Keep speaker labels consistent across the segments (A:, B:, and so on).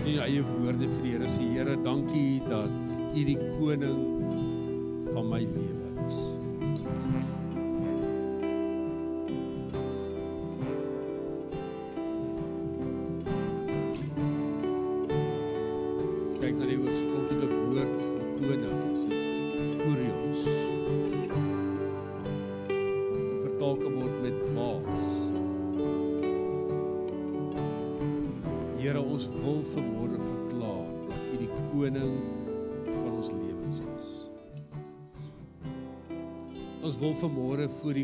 A: net in jou eie woorde vir die Here sê Here, dankie dat U die koning van my lewe is.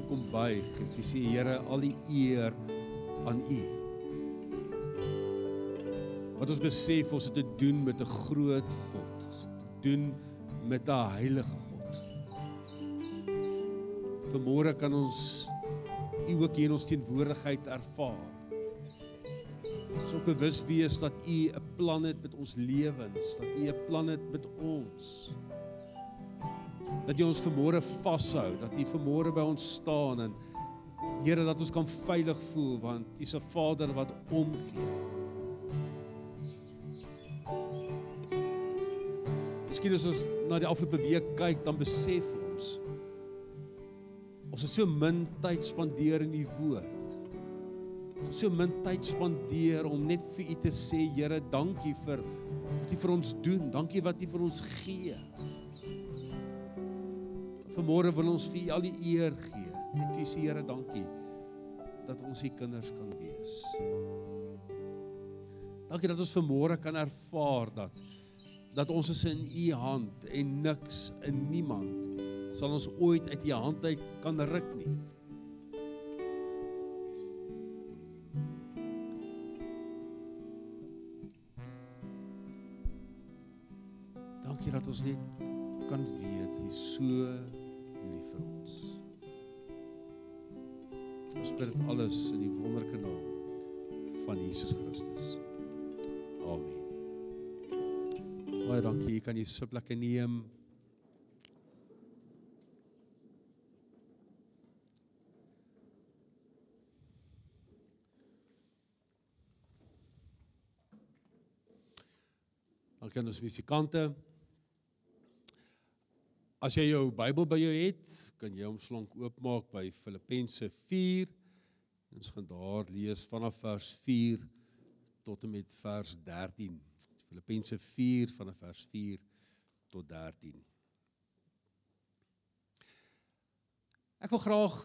A: Kom buig en vir sê Here, al die eer aan U. Wat ons besef ons het te doen met 'n groot God. Ons het te doen met 'n heilige God. Vanmôre kan ons U ook hier in ons teenwoordigheid ervaar. Ons op bewus wees dat U 'n plan het met ons lewens, dat U 'n plan het met ons. Dat U ons vanmôre vashou, dat U vanmôre by ons staan en Here dat ons kan veilig voel want U is 'n Vader wat omgee. Miskien as ons na die afgelope week kyk, dan besef ons ons het so min tyd spandeer in U woord. Ons het so min tyd spandeer om net vir U te sê, Here, dankie vir wat U vir ons doen. Dankie wat U vir ons gee. Vanmôre wil ons vir U al die eer gee. Net vir U sê, Here, dankie dat ons U kinders kan wees. Dankie dat ons vanmôre kan ervaar dat dat ons is in U hand en niks en niemand sal ons ooit uit U hand uit kan ruk nie. Dankie dat ons net kan weet is so lief vir ons. Ons bid dit alles in die wonderlike naam van Jesus Christus. Amen. Baie dankie. Jy kan jy sitplekke neem. Dankie aan ons musikante. As jy jou Bybel by jou het, kan jy hom slonk oopmaak by Filippense 4. Ons gaan daar lees vanaf vers 4 tot en met vers 13. Filippense 4 vanaf vers 4 tot 13. Ek wil graag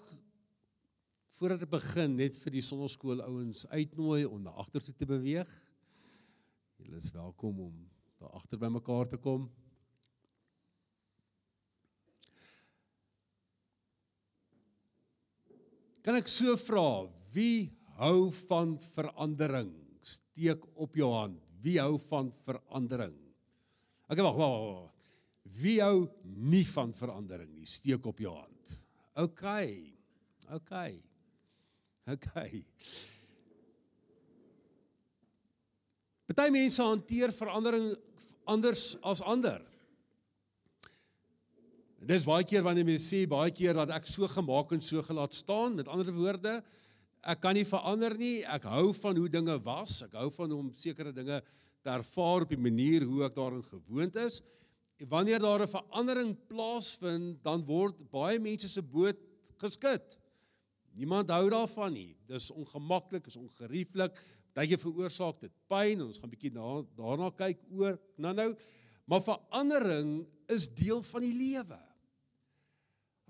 A: voordat ek begin net vir die sonnaskool ouens uitnooi om na agter toe te beweeg. Julle is welkom om daar agter by mekaar te kom. Kan ek so vra, wie hou van verandering? Steek op jou hand. Wie hou van verandering? Okay, wag, wag, wag. Wie hou nie van verandering nie? Steek op jou hand. OK. OK. OK. Party mense hanteer verandering anders as ander. Dis baie keer wanneer mense sê baie keer dat ek so gemaak en so gelaat staan, met ander woorde, ek kan nie verander nie. Ek hou van hoe dinge was. Ek hou van om sekere dinge te ervaar op die manier hoe ek daarin gewoond is. En wanneer daar 'n verandering plaasvind, dan word baie mense se boot geskit. Niemand hou daarvan nie. Dis ongemaklik, is ongerieflik. Partyke veroorsaak dit pyn. Ons gaan bietjie na, daarna kyk oor nou-nou. Maar verandering is deel van die lewe.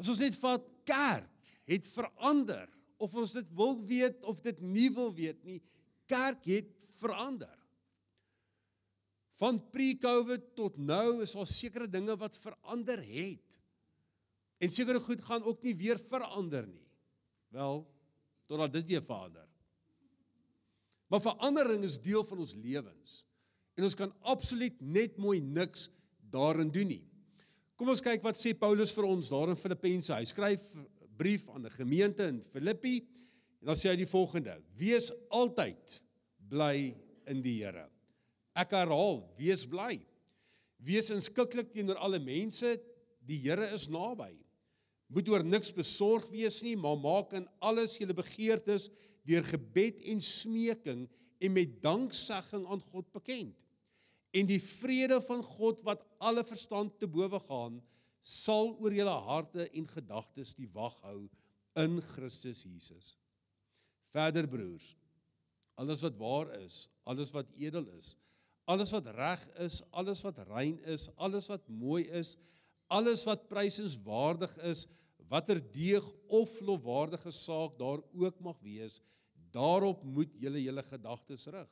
A: As ons net vat kerk het verander of ons dit wil weet of dit nie wil weet nie, kerk het verander. Van pre-COVID tot nou is daar sekere dinge wat verander het. En sekere goed gaan ook nie weer verander nie. Wel, totdat dit weer verander. Maar verandering is deel van ons lewens. En ons kan absoluut net mooi niks daarin doen nie. Kom ons kyk wat sê Paulus vir ons daar in Filippense. Hy skryf 'n brief aan 'n gemeente in Filippi en dan sê hy die volgende: Wees altyd bly in die Here. Ek herhaal, wees bly. Wees inskikkelik teenoor alle mense, die Here is naby. Moet oor niks besorg wees nie, maar maak in alles julle begeertes deur gebed en smeking en met danksegging aan God bekend. En die vrede van God wat alle verstand te bowe gaan, sal oor julle harte en gedagtes die wag hou in Christus Jesus. Verder broers, alles wat waar is, alles wat edel is, alles wat reg is, alles wat rein is, alles wat mooi is, alles wat prysenswaardig is, watter deeg of lofwaardige saak daar ook mag wees, daarop moet julle julle gedagtes rig.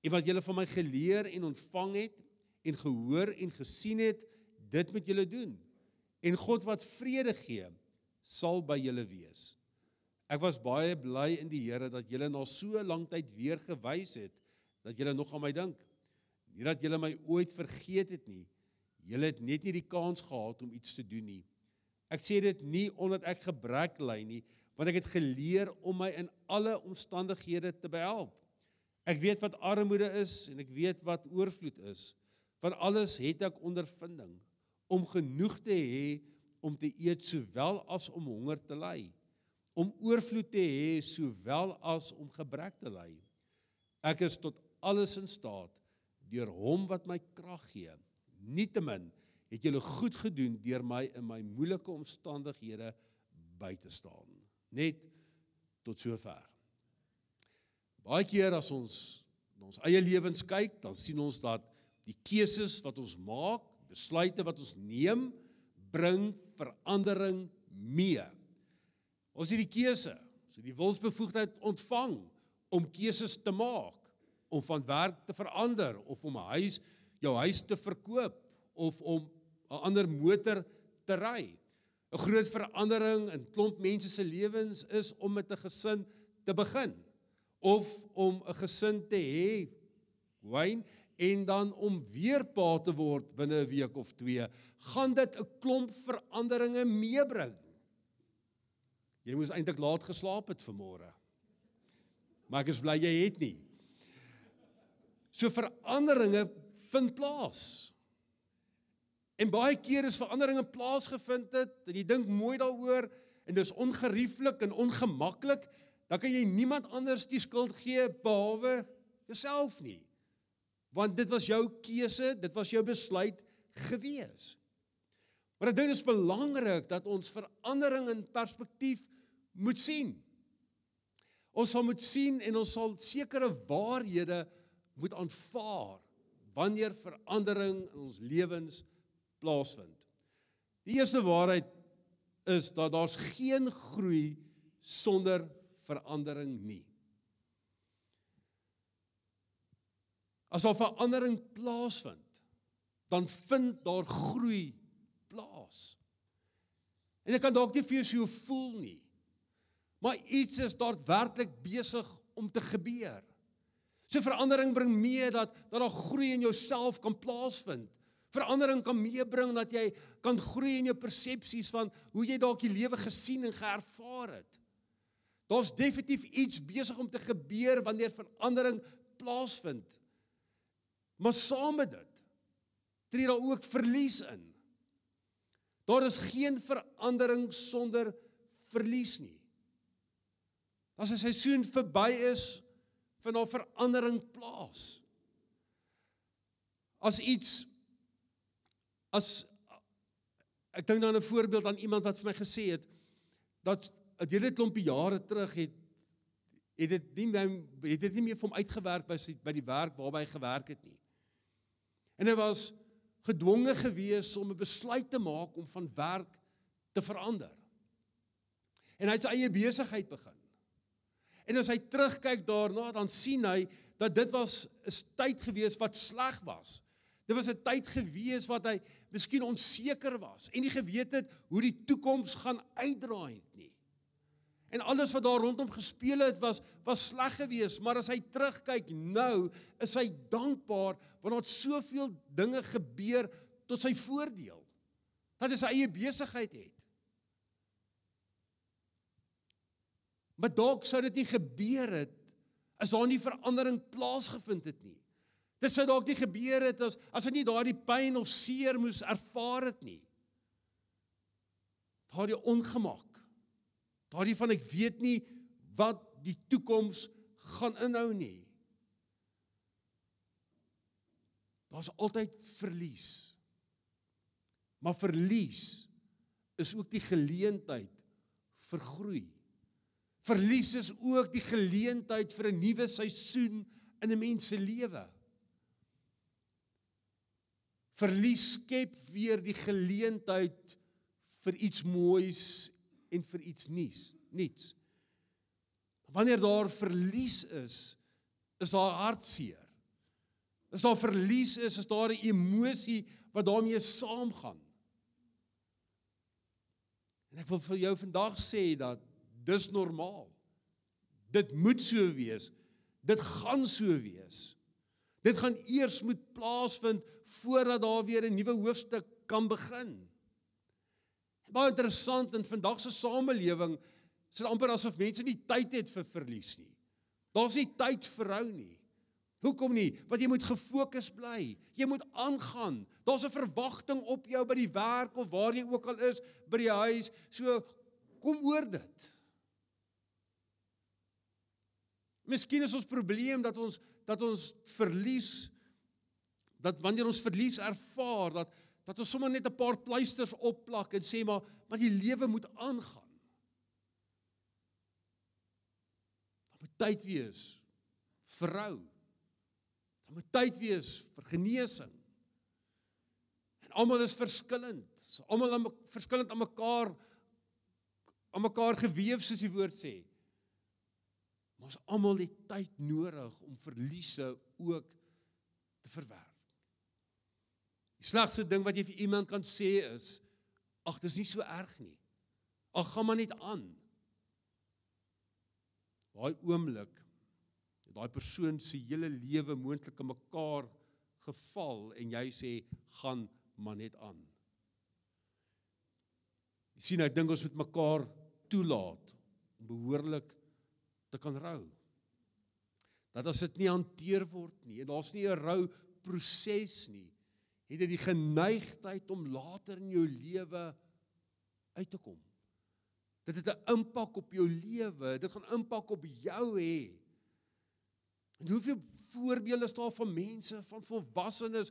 A: En wat julle van my geleer en ontvang het en gehoor en gesien het, dit moet julle doen. En God wat vrede gee, sal by julle wees. Ek was baie bly in die Here dat julle na so lank tyd weer gewys het dat julle nog aan my dink. Nie dat julle my ooit vergeet het nie. Julle het net nie die kans gehad om iets te doen nie. Ek sê dit nie omdat ek gebrek ly nie, want ek het geleer om my in alle omstandighede te behelp. Ek weet wat armoede is en ek weet wat oorvloed is. Van alles het ek ondervinding om genoeg te hê om te eet sowel as om honger te ly, om oorvloed te hê sowel as om gebrek te ly. Ek is tot alles in staat deur hom wat my krag gee. Nietemin het julle goed gedoen deur my in my moeilike omstandighede by te staan. Net tot sover. Baie keer as ons na ons eie lewens kyk, dan sien ons dat die keuses wat ons maak, besluite wat ons neem, bring verandering mee. Ons het die keuse, ons het die wilsbevoegdheid ontvang om keuses te maak, om van werk te verander of om 'n huis, jou huis te verkoop of om 'n ander motor te ry. 'n Groot verandering in klomp mense se lewens is om met 'n gesin te begin of om 'n gesin te hê, wyn en dan om weer pa te word binne 'n week of 2, gaan dit 'n klomp veranderinge meebring. Jy moes eintlik laat geslaap het vanmôre. Maar ek is bly jy het nie. So veranderinge vind plaas. En baie keer is veranderinge plaasgevind het en jy dink mooi daaroor en dis ongerieflik en ongemaklik dan kan jy niemand anders die skuld gee behalwe jouself nie. Want dit was jou keuse, dit was jou besluit gewees. Maar ek dink dit is belangrik dat ons verandering in perspektief moet sien. Ons sal moet sien en ons sal sekere waarhede moet aanvaar wanneer verandering in ons lewens plaasvind. Die eerste waarheid is dat daar's geen groei sonder verandering nie. As al verandering plaasvind, dan vind daar groei plaas. En ek kan dalk nie vir jou so voel nie. Maar iets is daadwerklik besig om te gebeur. So verandering bring mee dat dat daar groei in jouself kan plaasvind. Verandering kan meebring dat jy kan groei in jou persepsies van hoe jy dalk die lewe gesien en geervaar het. Daar's definitief iets besig om te gebeur wanneer verandering plaasvind. Maar saam met dit tree daar ook verlies in. Daar is geen verandering sonder verlies nie. As 'n seisoen verby is, vind daar verandering plaas. As iets as ek dink dan 'n voorbeeld aan iemand wat vir my gesê het dat 'n hele klompie jare terug het het dit nie my het dit nie meer vir hom uitgewerk by sy by die werk waarby hy gewerk het nie. En hy was gedwonge gewees om 'n besluit te maak om van werk te verander. En hy het sy eie besigheid begin. En as hy terugkyk daarna, dan sien hy dat dit was 'n tyd gewees wat sleg was. Dit was 'n tyd gewees wat hy miskien onseker was en nie geweet het hoe die toekoms gaan uitdraai nie. En alles wat daar rondom gespeel het was was sleg geweest, maar as hy terugkyk nou, is hy dankbaar want daar het soveel dinge gebeur tot sy voordeel. Dat hy sy eie besigheid het. Maar dalk sou dit nie gebeur het as daar nie verandering plaasgevind het nie. Dit sou dalk nie gebeur het as as hy nie daardie pyn of seer moes ervaar het nie. Daardie ongemak Daardie van ek weet nie wat die toekoms gaan inhou nie. Daar's altyd verlies. Maar verlies is ook die geleentheid vir groei. Verlies is ook die geleentheid vir 'n nuwe seisoen in 'n mens se lewe. Verlies skep weer die geleentheid vir iets moois en vir iets nuuts, niets. Wanneer daar verlies is, is daar hartseer. As daar verlies is, is daar 'n emosie wat daarmee saamgaan. En ek wil vir jou vandag sê dat dis normaal. Dit moet so wees. Dit gaan so wees. Dit gaan eers moet plaasvind voordat daar weer 'n nuwe hoofstuk kan begin. Baie interessant in vandag se samelewing is dit amper asof mense nie tyd het vir verlies nie. Daar's nie tyd vir hou nie. Hoekom nie? Want jy moet gefokus bly. Jy moet aangaan. Daar's 'n verwagting op jou by die werk of waar jy ook al is, by die huis. So kom oor dit. Miskien is ons probleem dat ons dat ons verlies dat wanneer ons verlies ervaar dat dat ons sommer net 'n paar pleisters opplak en sê maar maar die lewe moet aangaan. Daar moet tyd wees vir vrou. Daar moet tyd wees vir genesing. En almal is verskillend. Almal is verskillend aan mekaar aan mekaar gewewe soos die woord sê. Maar ons almal het tyd nodig om verliese ook te verwerk. Die slegste ding wat jy vir iemand kan sê is ag dis nie so erg nie. Ag gaan maar net aan. Daai oomblik het daai persoon se hele lewe moontlik in mekaar geval en jy sê gaan maar net aan. Jy sien ek dink ons moet mekaar toelaat om behoorlik te kan rou. Dat as dit nie hanteer word nie en daar's nie 'n rou proses nie, het jy die geneigtheid om later in jou lewe uit te kom. Dit het 'n impak op jou lewe, dit gaan impak op jou hê. En hoeveel voorbeelde is daar van mense, van volwassenes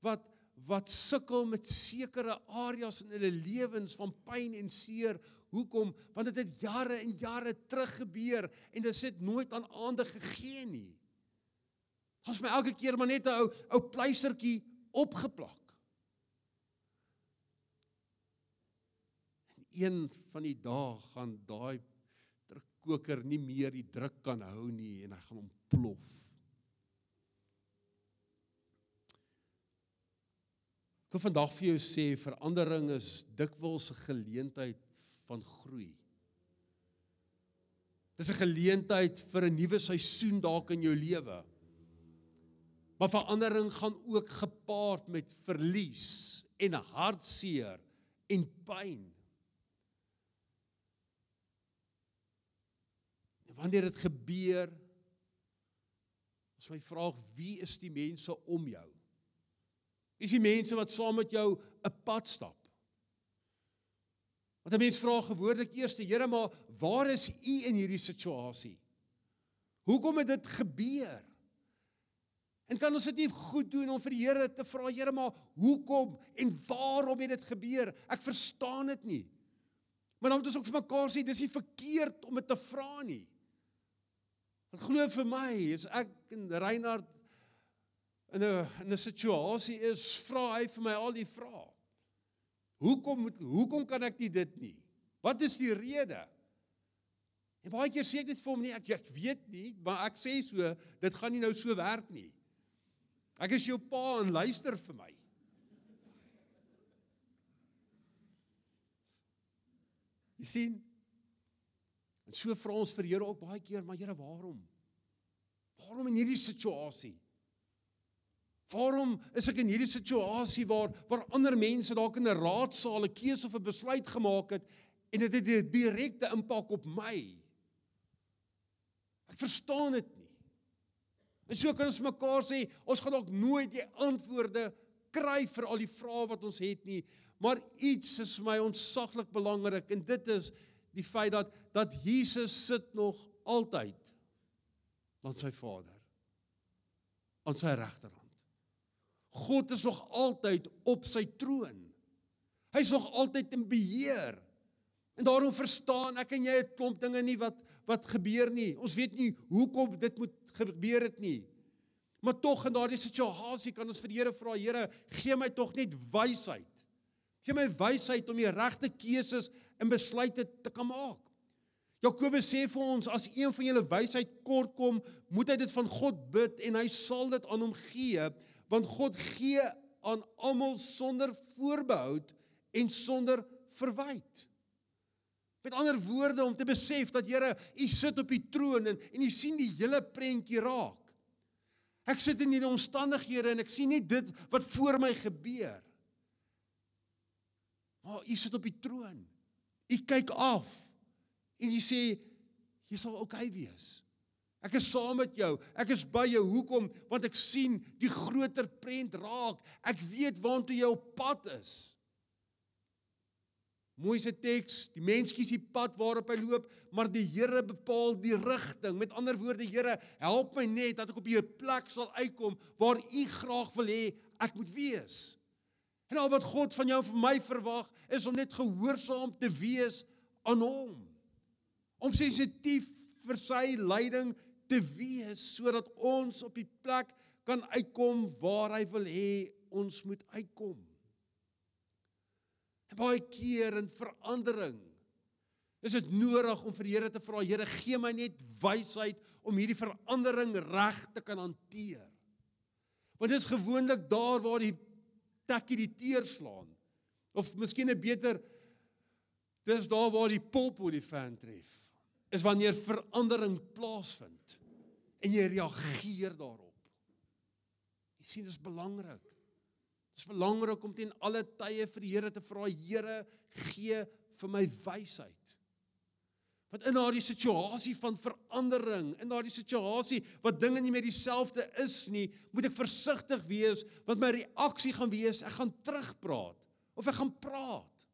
A: wat wat sukkel met sekere areas in hulle lewens van pyn en seer. Hoekom? Want dit het jare en jare terug gebeur en dit het nooit aan aandag gegee nie. Ons my elke keer maar net 'n ou ou pleistertjie opgeplak. En een van die dae gaan daai drukkoker nie meer die druk kan hou nie en hy gaan ontplof. Ek wil vandag vir jou sê verandering is dikwels 'n geleentheid van groei. Dis 'n geleentheid vir 'n nuwe seisoen dalk in jou lewe. Maar verandering gaan ook gepaard met verlies en hartseer en pyn. En wanneer dit gebeur, is my vraag wie is die mense om jou? Is die mense wat saam met jou 'n pad stap? Want 'n mens vra gewoonlik eers die Here, maar waar is u in hierdie situasie? Hoekom het dit gebeur? En kan ons dit nie goed doen om vir die Here te vra, Here, maar hoekom en waarom het dit gebeur? Ek verstaan dit nie. Maar dan moet ons ook vir mekaar sê dis nie verkeerd om dit te vra nie. Want glo vir my, as ek en Reinhard in 'n in 'n situasie is, vra hy vir my al die vrae. Hoekom moet hoekom kan ek nie dit nie? Wat is die rede? En baie keer sê ek dit vir hom nie, ek, ek weet nie, maar ek sê so, dit gaan nie nou so werk nie. Ek is jou pa en luister vir my. Jy sien? En so vra ons vir Here ook baie keer, maar Here, waarom? Waarom in hierdie situasie? Waarom is ek in hierdie situasie waar waar ander mense dalk in 'n raadsaal 'n keuse of 'n besluit gemaak het en dit het 'n direkte impak op my? Ek verstaan dit En so kan ons mekaar sê, ons gaan dalk nooit die antwoorde kry vir al die vrae wat ons het nie, maar iets is vir my ontsaglik belangrik en dit is die feit dat dat Jesus sit nog altyd aan sy Vader aan sy regterhand. God is nog altyd op sy troon. Hy's nog altyd in beheer. En daarom verstaan ek en jy 'n klomp dinge nie wat wat gebeur nie. Ons weet nie hoekom dit moet gebeur het nie. Maar tog in daardie situasie kan ons vir die Here vra, Here, gee my tog net wysheid. Gee my wysheid om die regte keuses en besluite te kan maak. Jakobus sê vir ons as een van julle wysheid kort kom, moet hy dit van God bid en hy sal dit aan hom gee, want God gee aan almal sonder voorbehoud en sonder verwyte. Met ander woorde om te besef dat Here, U sit op die troon en en U sien die hele prentjie raak. Ek sit in hierdie omstandighede en ek sien nie dit wat voor my gebeur. Maar U sit op die troon. U kyk af en U sê jy sal oukei okay wees. Ek is saam met jou. Ek is by jou. Hoekom? Want ek sien die groter prent raak. Ek weet waantoe jy op pad is. Mooi se teks, die mens kies die pad waarop hy loop, maar die Here bepaal die rigting. Met ander woorde, Here, help my net dat ek op 'n plek sal uitkom waar U graag wil hê ek moet wees. En al wat God van jou en van my verwag, is om net gehoorsaam te wees aan Hom. Om sensitief vir sy leiding te wees sodat ons op die plek kan uitkom waar hy wil hê ons moet uitkom. En baie keer in verandering is dit nodig om vir die Here te vra, Here, gee my net wysheid om hierdie verandering reg te kan hanteer. Want dit is gewoonlik daar waar die tekkie die teer slaan. Of miskien 'n beter dis daar waar die pop op die fan tref. Is wanneer verandering plaasvind en jy reageer daarop. Jy sien dis belangrik. Dit is belangrik om teen alle tye vir die Here te vra, Here, gee vir my wysheid. Want in daardie situasie van verandering, in daardie situasie wat dinge nie meer dieselfde is nie, moet ek versigtig wees want my reaksie gaan wees ek gaan terugpraat of ek gaan praat.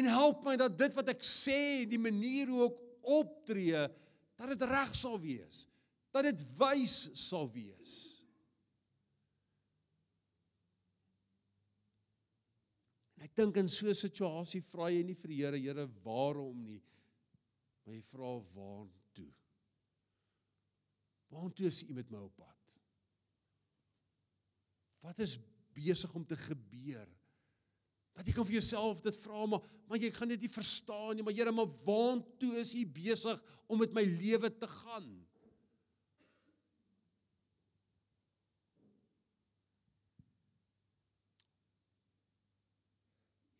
A: En help my dat dit wat ek sê, die manier hoe ek optree, dat dit reg sal wees, dat dit wys sal wees. En ek dink in so 'n situasie vra jy nie vir die Here, Here, waarom nie? Maar jy vra waartoe? Waartoe is U met my op pad? Wat is besig om te gebeur? Dat jy kan vir jouself dit vra, maar maar jy gaan dit nie verstaan nie, maar Here, maar waartoe is U besig om met my lewe te gaan?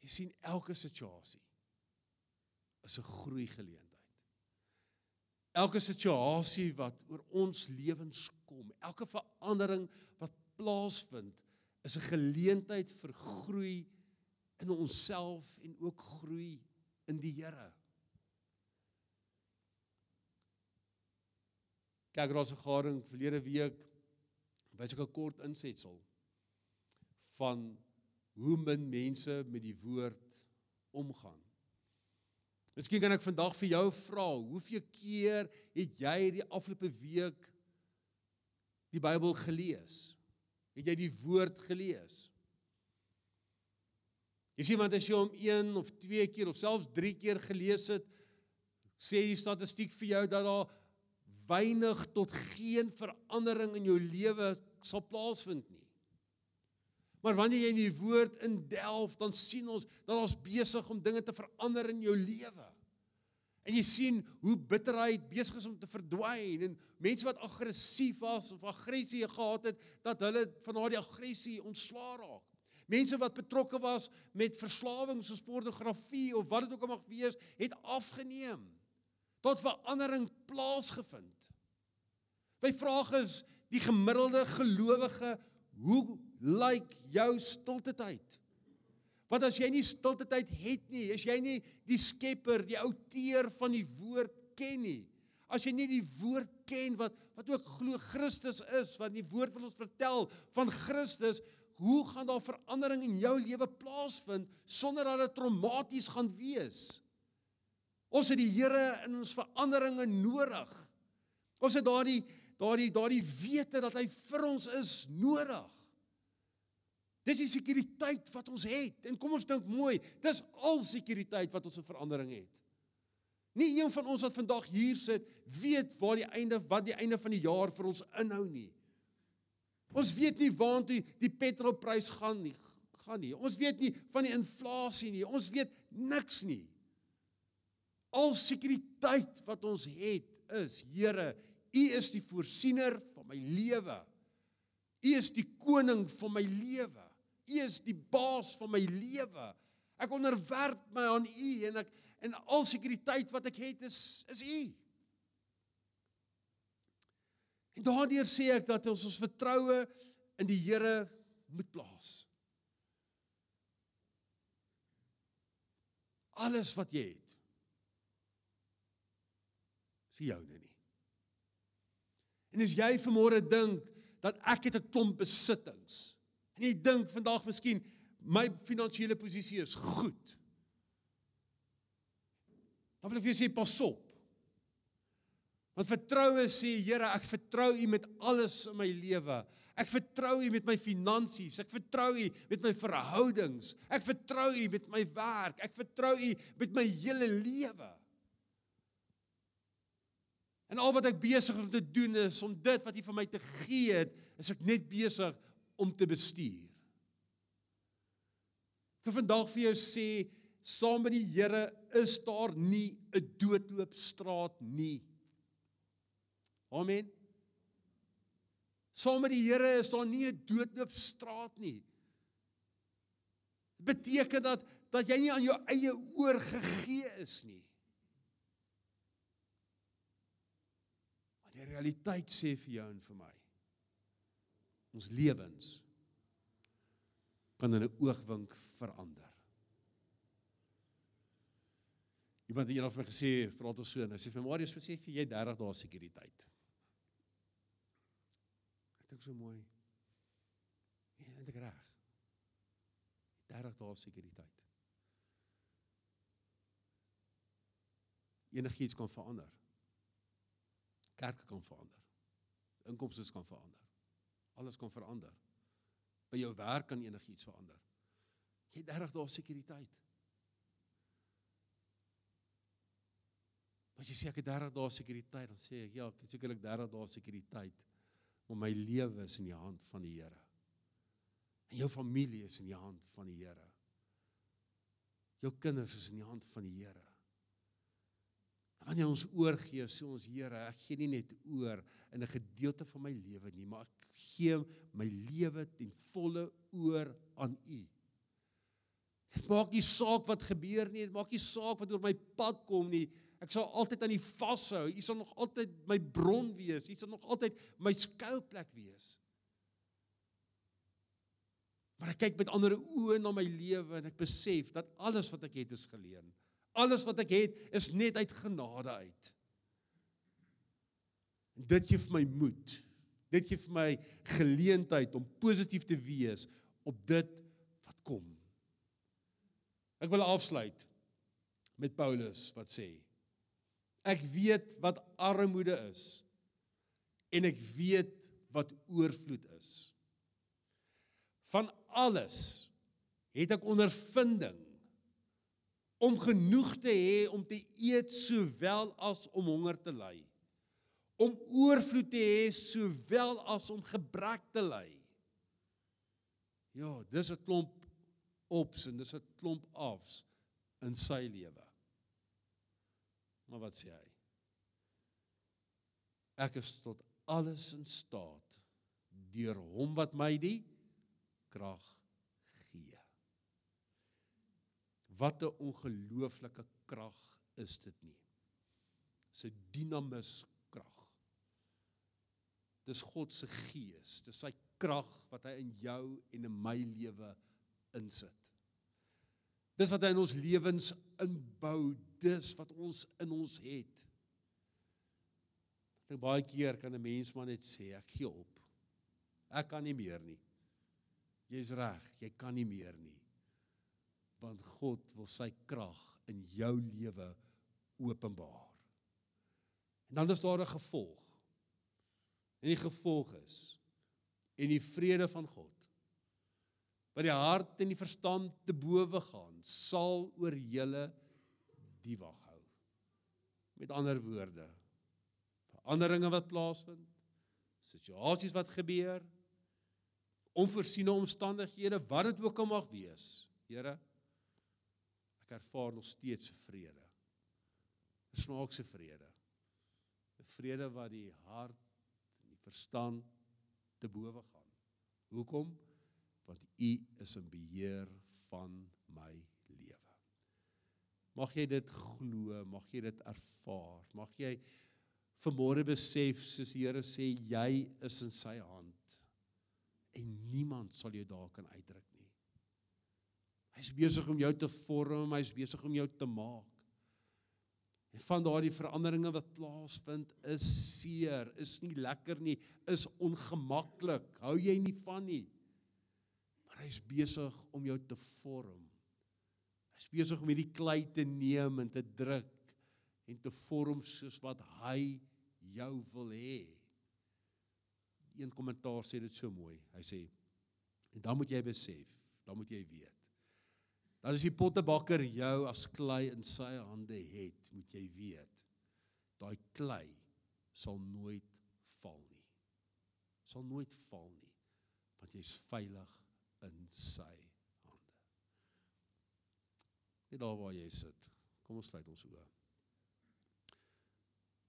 A: Jy sien elke situasie is 'n groei geleentheid. Elke situasie wat oor ons lewens kom, elke verandering wat plaasvind, is 'n geleentheid vir groei in onsself en ook groei in die Here. Kyk raas 'n garing verlede week wys ek 'n kort insetsel van hoe min mense met die woord omgaan. Miskien kan ek vandag vir jou vra, hoeveel keer het jy die afgelope week die Bybel gelees? Het jy die woord gelees? Jy sien want as jy hom 1 of 2 keer of selfs 3 keer gelees het, sê die statistiek vir jou dat daar weinig tot geen verandering in jou lewe sal plaasvind nie. Maar wanneer jy in die woord indelf, dan sien ons dat ons besig om dinge te verander in jou lewe. En jy sien hoe bitterheid besig is om te verdwyn en mense wat aggressief was of aggressie gehad het, dat hulle van daardie aggressie ontslaa raak. Mense wat betrokke was met verslawing soos pornografie of wat dit ook al mag wees, het afgeneem. Tot verandering plaasgevind. My vraag is die gemiddelde gelowige, hoe lyk jou stilte tyd? Want as jy nie stilte tyd het nie, as jy nie die Skepper, die outeur van die woord ken nie, as jy nie die woord ken wat wat ook glo Christus is, wat die woord wil ons vertel van Christus, hoe gaan daar verandering in jou lewe plaasvind sonder dat dit traumaties gaan wees? Ons het die Here in ons veranderinge nodig. Ons het daardie daardie daardie wete dat hy vir ons is nodig. Dis die sekuriteit wat ons het. En kom ons dink mooi, dis al sekuriteit wat ons 'n verandering het. Nie een van ons wat vandag hier sit, weet waar die einde wat die einde van die jaar vir ons inhou nie. Ons weet nie waantoe die petrolprys gaan nie, gaan nie. Ons weet nie van die inflasie nie. Ons weet niks nie. Al sekuriteit wat ons het is, Here, U is die voorsiener van my lewe. U is die koning van my lewe. U is die baas van my lewe. Ek onderwerp my aan U en ek en al sekuriteit wat ek het is is U. En daardeur sê ek dat ons ons vertroue in die Here moet plaas. Alles wat jy het. Is joune nie. En as jy vanmôre dink dat ek het 'n klomp besittings en jy dink vandag miskien my finansiële posisie is goed. Dan wil ek vir jou sê pas op. Want vertroue sê Here, ek vertrou U met alles in my lewe. Ek vertrou U met my finansies, ek vertrou U met my verhoudings, ek vertrou U met my werk, ek vertrou U met my hele lewe. En al wat ek besig is om te doen is om dit wat U vir my te gee het, is ek net besig om te bestuur. Vir vandag vir jou sê, saam met die Here is daar nie 'n doodloopstraat nie. Amen. Saam met die Here is daar nie 'n doodloopstraat nie. Dit beteken dat dat jy nie aan jou eie oorgegee is nie. Maar die realiteit sê vir jou en vir my ons lewens kan in 'n oogwink verander. Iemand het eendag vir my gesê, praat ons so en hy sê vir my Marius, besef jy 30 dae sekuriteit dink so mooi. Ja, eintlik reg. 30 dae sekuriteit. Enigiets kan verander. Kerke kan verander. Inkomste kan verander. Alles kan verander. By jou werk kan enigiets verander. Jy 30 dae sekuriteit. As jy sê ek het 30 dae sekuriteit, dan sê ek ja, ek het sekerlik 30 dae sekuriteit maar my lewe is in die hand van die Here. En jou familie is in die hand van die Here. Jou kinders is in die hand van die Here. Wanneer ons oorgee, sê ons Here, ek gee nie net oor in 'n gedeelte van my lewe nie, maar ek gee my lewe ten volle oor aan U. Dit maak nie saak wat gebeur nie, dit maak nie saak wat oor my pad kom nie. Ek sal altyd aan U vashou. U sal nog altyd my bron wees. U sal nog altyd my skuilplek wees. Maar ek kyk met ander oë na my lewe en ek besef dat alles wat ek het is geleen. Alles wat ek het is net uit genade uit. En dit gee vir my moed. Dit gee vir my geleentheid om positief te wees op dit wat kom. Ek wil afsluit met Paulus wat sê Ek weet wat armoede is en ek weet wat oorvloed is. Van alles het ek ondervinding om genoeg te hê om te eet sowel as om honger te ly. Om oorvloed te hê sowel as om gebrek te ly. Ja, dis 'n klomp ops en dis 'n klomp afs in sy lewe. Maar wat sê hy? Ek is tot alles in staat deur hom wat my die krag gee. Wat 'n ongelooflike krag is dit nie? 'n dinamus krag. Dis God se gees, dis sy krag wat hy in jou en in my lewe insit. Dis wat hy in ons lewens inbou, dis wat ons in ons het. Ek dink baie keer kan 'n mens maar net sê ek gee op. Ek kan nie meer nie. Jy's reg, jy kan nie meer nie. Want God wil sy krag in jou lewe openbaar. En dan is daar 'n gevolg. En die gevolg is en die vrede van God wat die hart en die verstand te bowe gaan, sal oor julle die wag hou. Met ander woorde, veranderinge wat plaasvind, situasies wat gebeur, onvoorsiene omstandighede, wat dit ook al mag wees. Here, ek ervaar nog steeds vrede. 'n Snaakse vrede. 'n Vrede wat die hart en die verstand te bowe gaan. Hoekom? Want U is in beheer van my lewe. Mag jy dit glo, mag jy dit ervaar. Mag jy vanmôre besef soos die Here sê jy is in sy hand en niemand sal jou daar kan uitdruk nie. Hy's besig om jou te vorm, hy's besig om jou te maak. En van daardie veranderinge wat plaasvind is seer, is nie lekker nie, is ongemaklik. Hou jy nie van nie. Maar hy's besig om jou te vorm. Hy's besig om hierdie klei te neem en te druk en te vorm soos wat hy jou wil hê. Een kommentaar sê dit so mooi. Hy sê en dan moet jy besef, dan moet jy weet Dan as die pottebakker jou as klei in sy hande het, moet jy weet, daai klei sal nooit val nie. Sal nooit val nie, want jy's veilig in sy hande. Net daar waar jy sit. Kom ons sluit ons oë.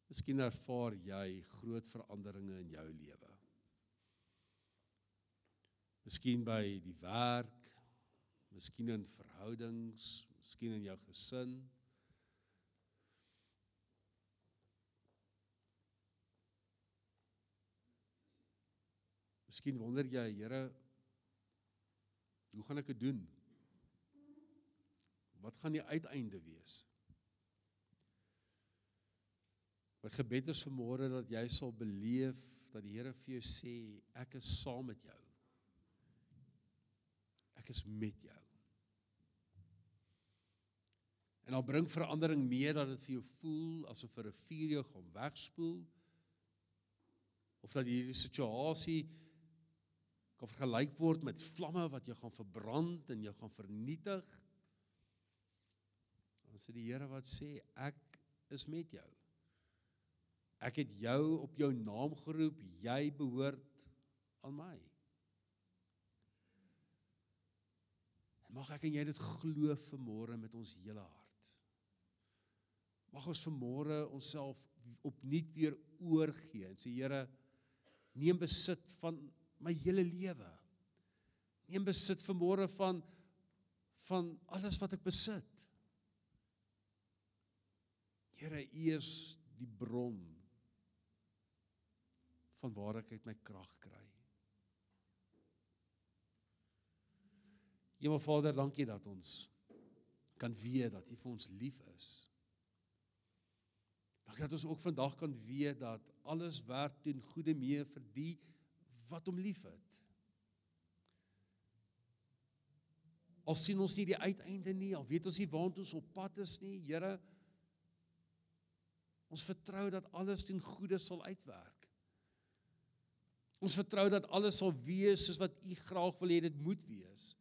A: Miskien ervaar jy groot veranderinge in jou lewe. Miskien by die werk, miskien in verhoudings, miskien in jou gesin. Miskien wonder jy, Here, hoe gaan ek dit doen? Wat gaan die uiteinde wees? My gebed is vanmôre dat jy sal beleef dat die Here vir jou sê ek is saam met jou. Ek is met jou. En dan bring verandering mee dat dit vir jou voel asof 'n rivier jou gaan wegspoel of dat hierdie situasie kan vergelyk word met vlamme wat jou gaan verbrand en jou gaan vernietig. Dan sê die Here wat sê ek is met jou. Ek het jou op jou naam geroep, jy behoort aan my. En mag ek en jy dit glo vanmôre met ons hele hart. Mag ons vanmôre onsself opnuut weer oorgee en sê Here, neem besit van my hele lewe. Neem besit vanmôre van van alles wat ek besit. Here, U is die bron van waar ek uit my krag kry. Hemel Vader, dankie dat ons kan weet dat U vir ons lief is. Dankie dat ons ook vandag kan weet dat alles werk ten goeie mee vir die wat hom liefhet. Al sien ons nie die uiteinde nie, al weet ons nie waant ons op pad is nie, Here. Ons vertrou dat alles ten goeie sal uitwerk. Ons vertrou dat alles sal wees soos wat U graag wil hê dit moet wees.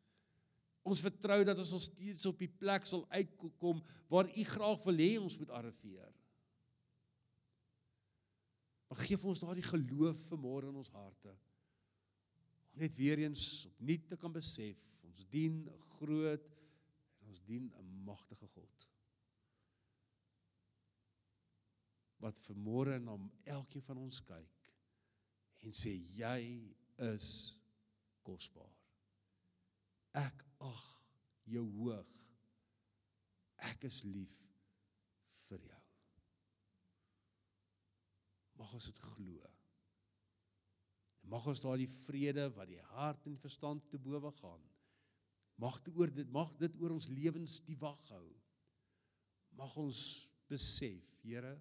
A: Ons vertrou dat ons steeds op die plek sal uitkom waar U graag wil hê ons moet arriveer. Maar gee vir ons daardie geloof vanmôre in ons harte. Om net weer eens opnuut te kan besef, ons dien 'n groot en ons dien 'n magtige God. Wat vanmôre na elkeen van ons kyk en sê jy is kosbaar. Ek ag jou hoog. Ek is lief vir jou mag ons dit glo. En mag ons daardie vrede wat die hart en verstand te bowe gaan, mag dit oor dit mag dit oor ons lewens die wag hou. Mag ons besef, Here,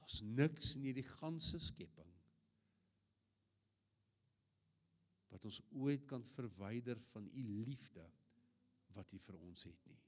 A: daar's niks in hierdie ganse skepping wat ons ooit kan verwyder van u liefde wat u vir ons het nie.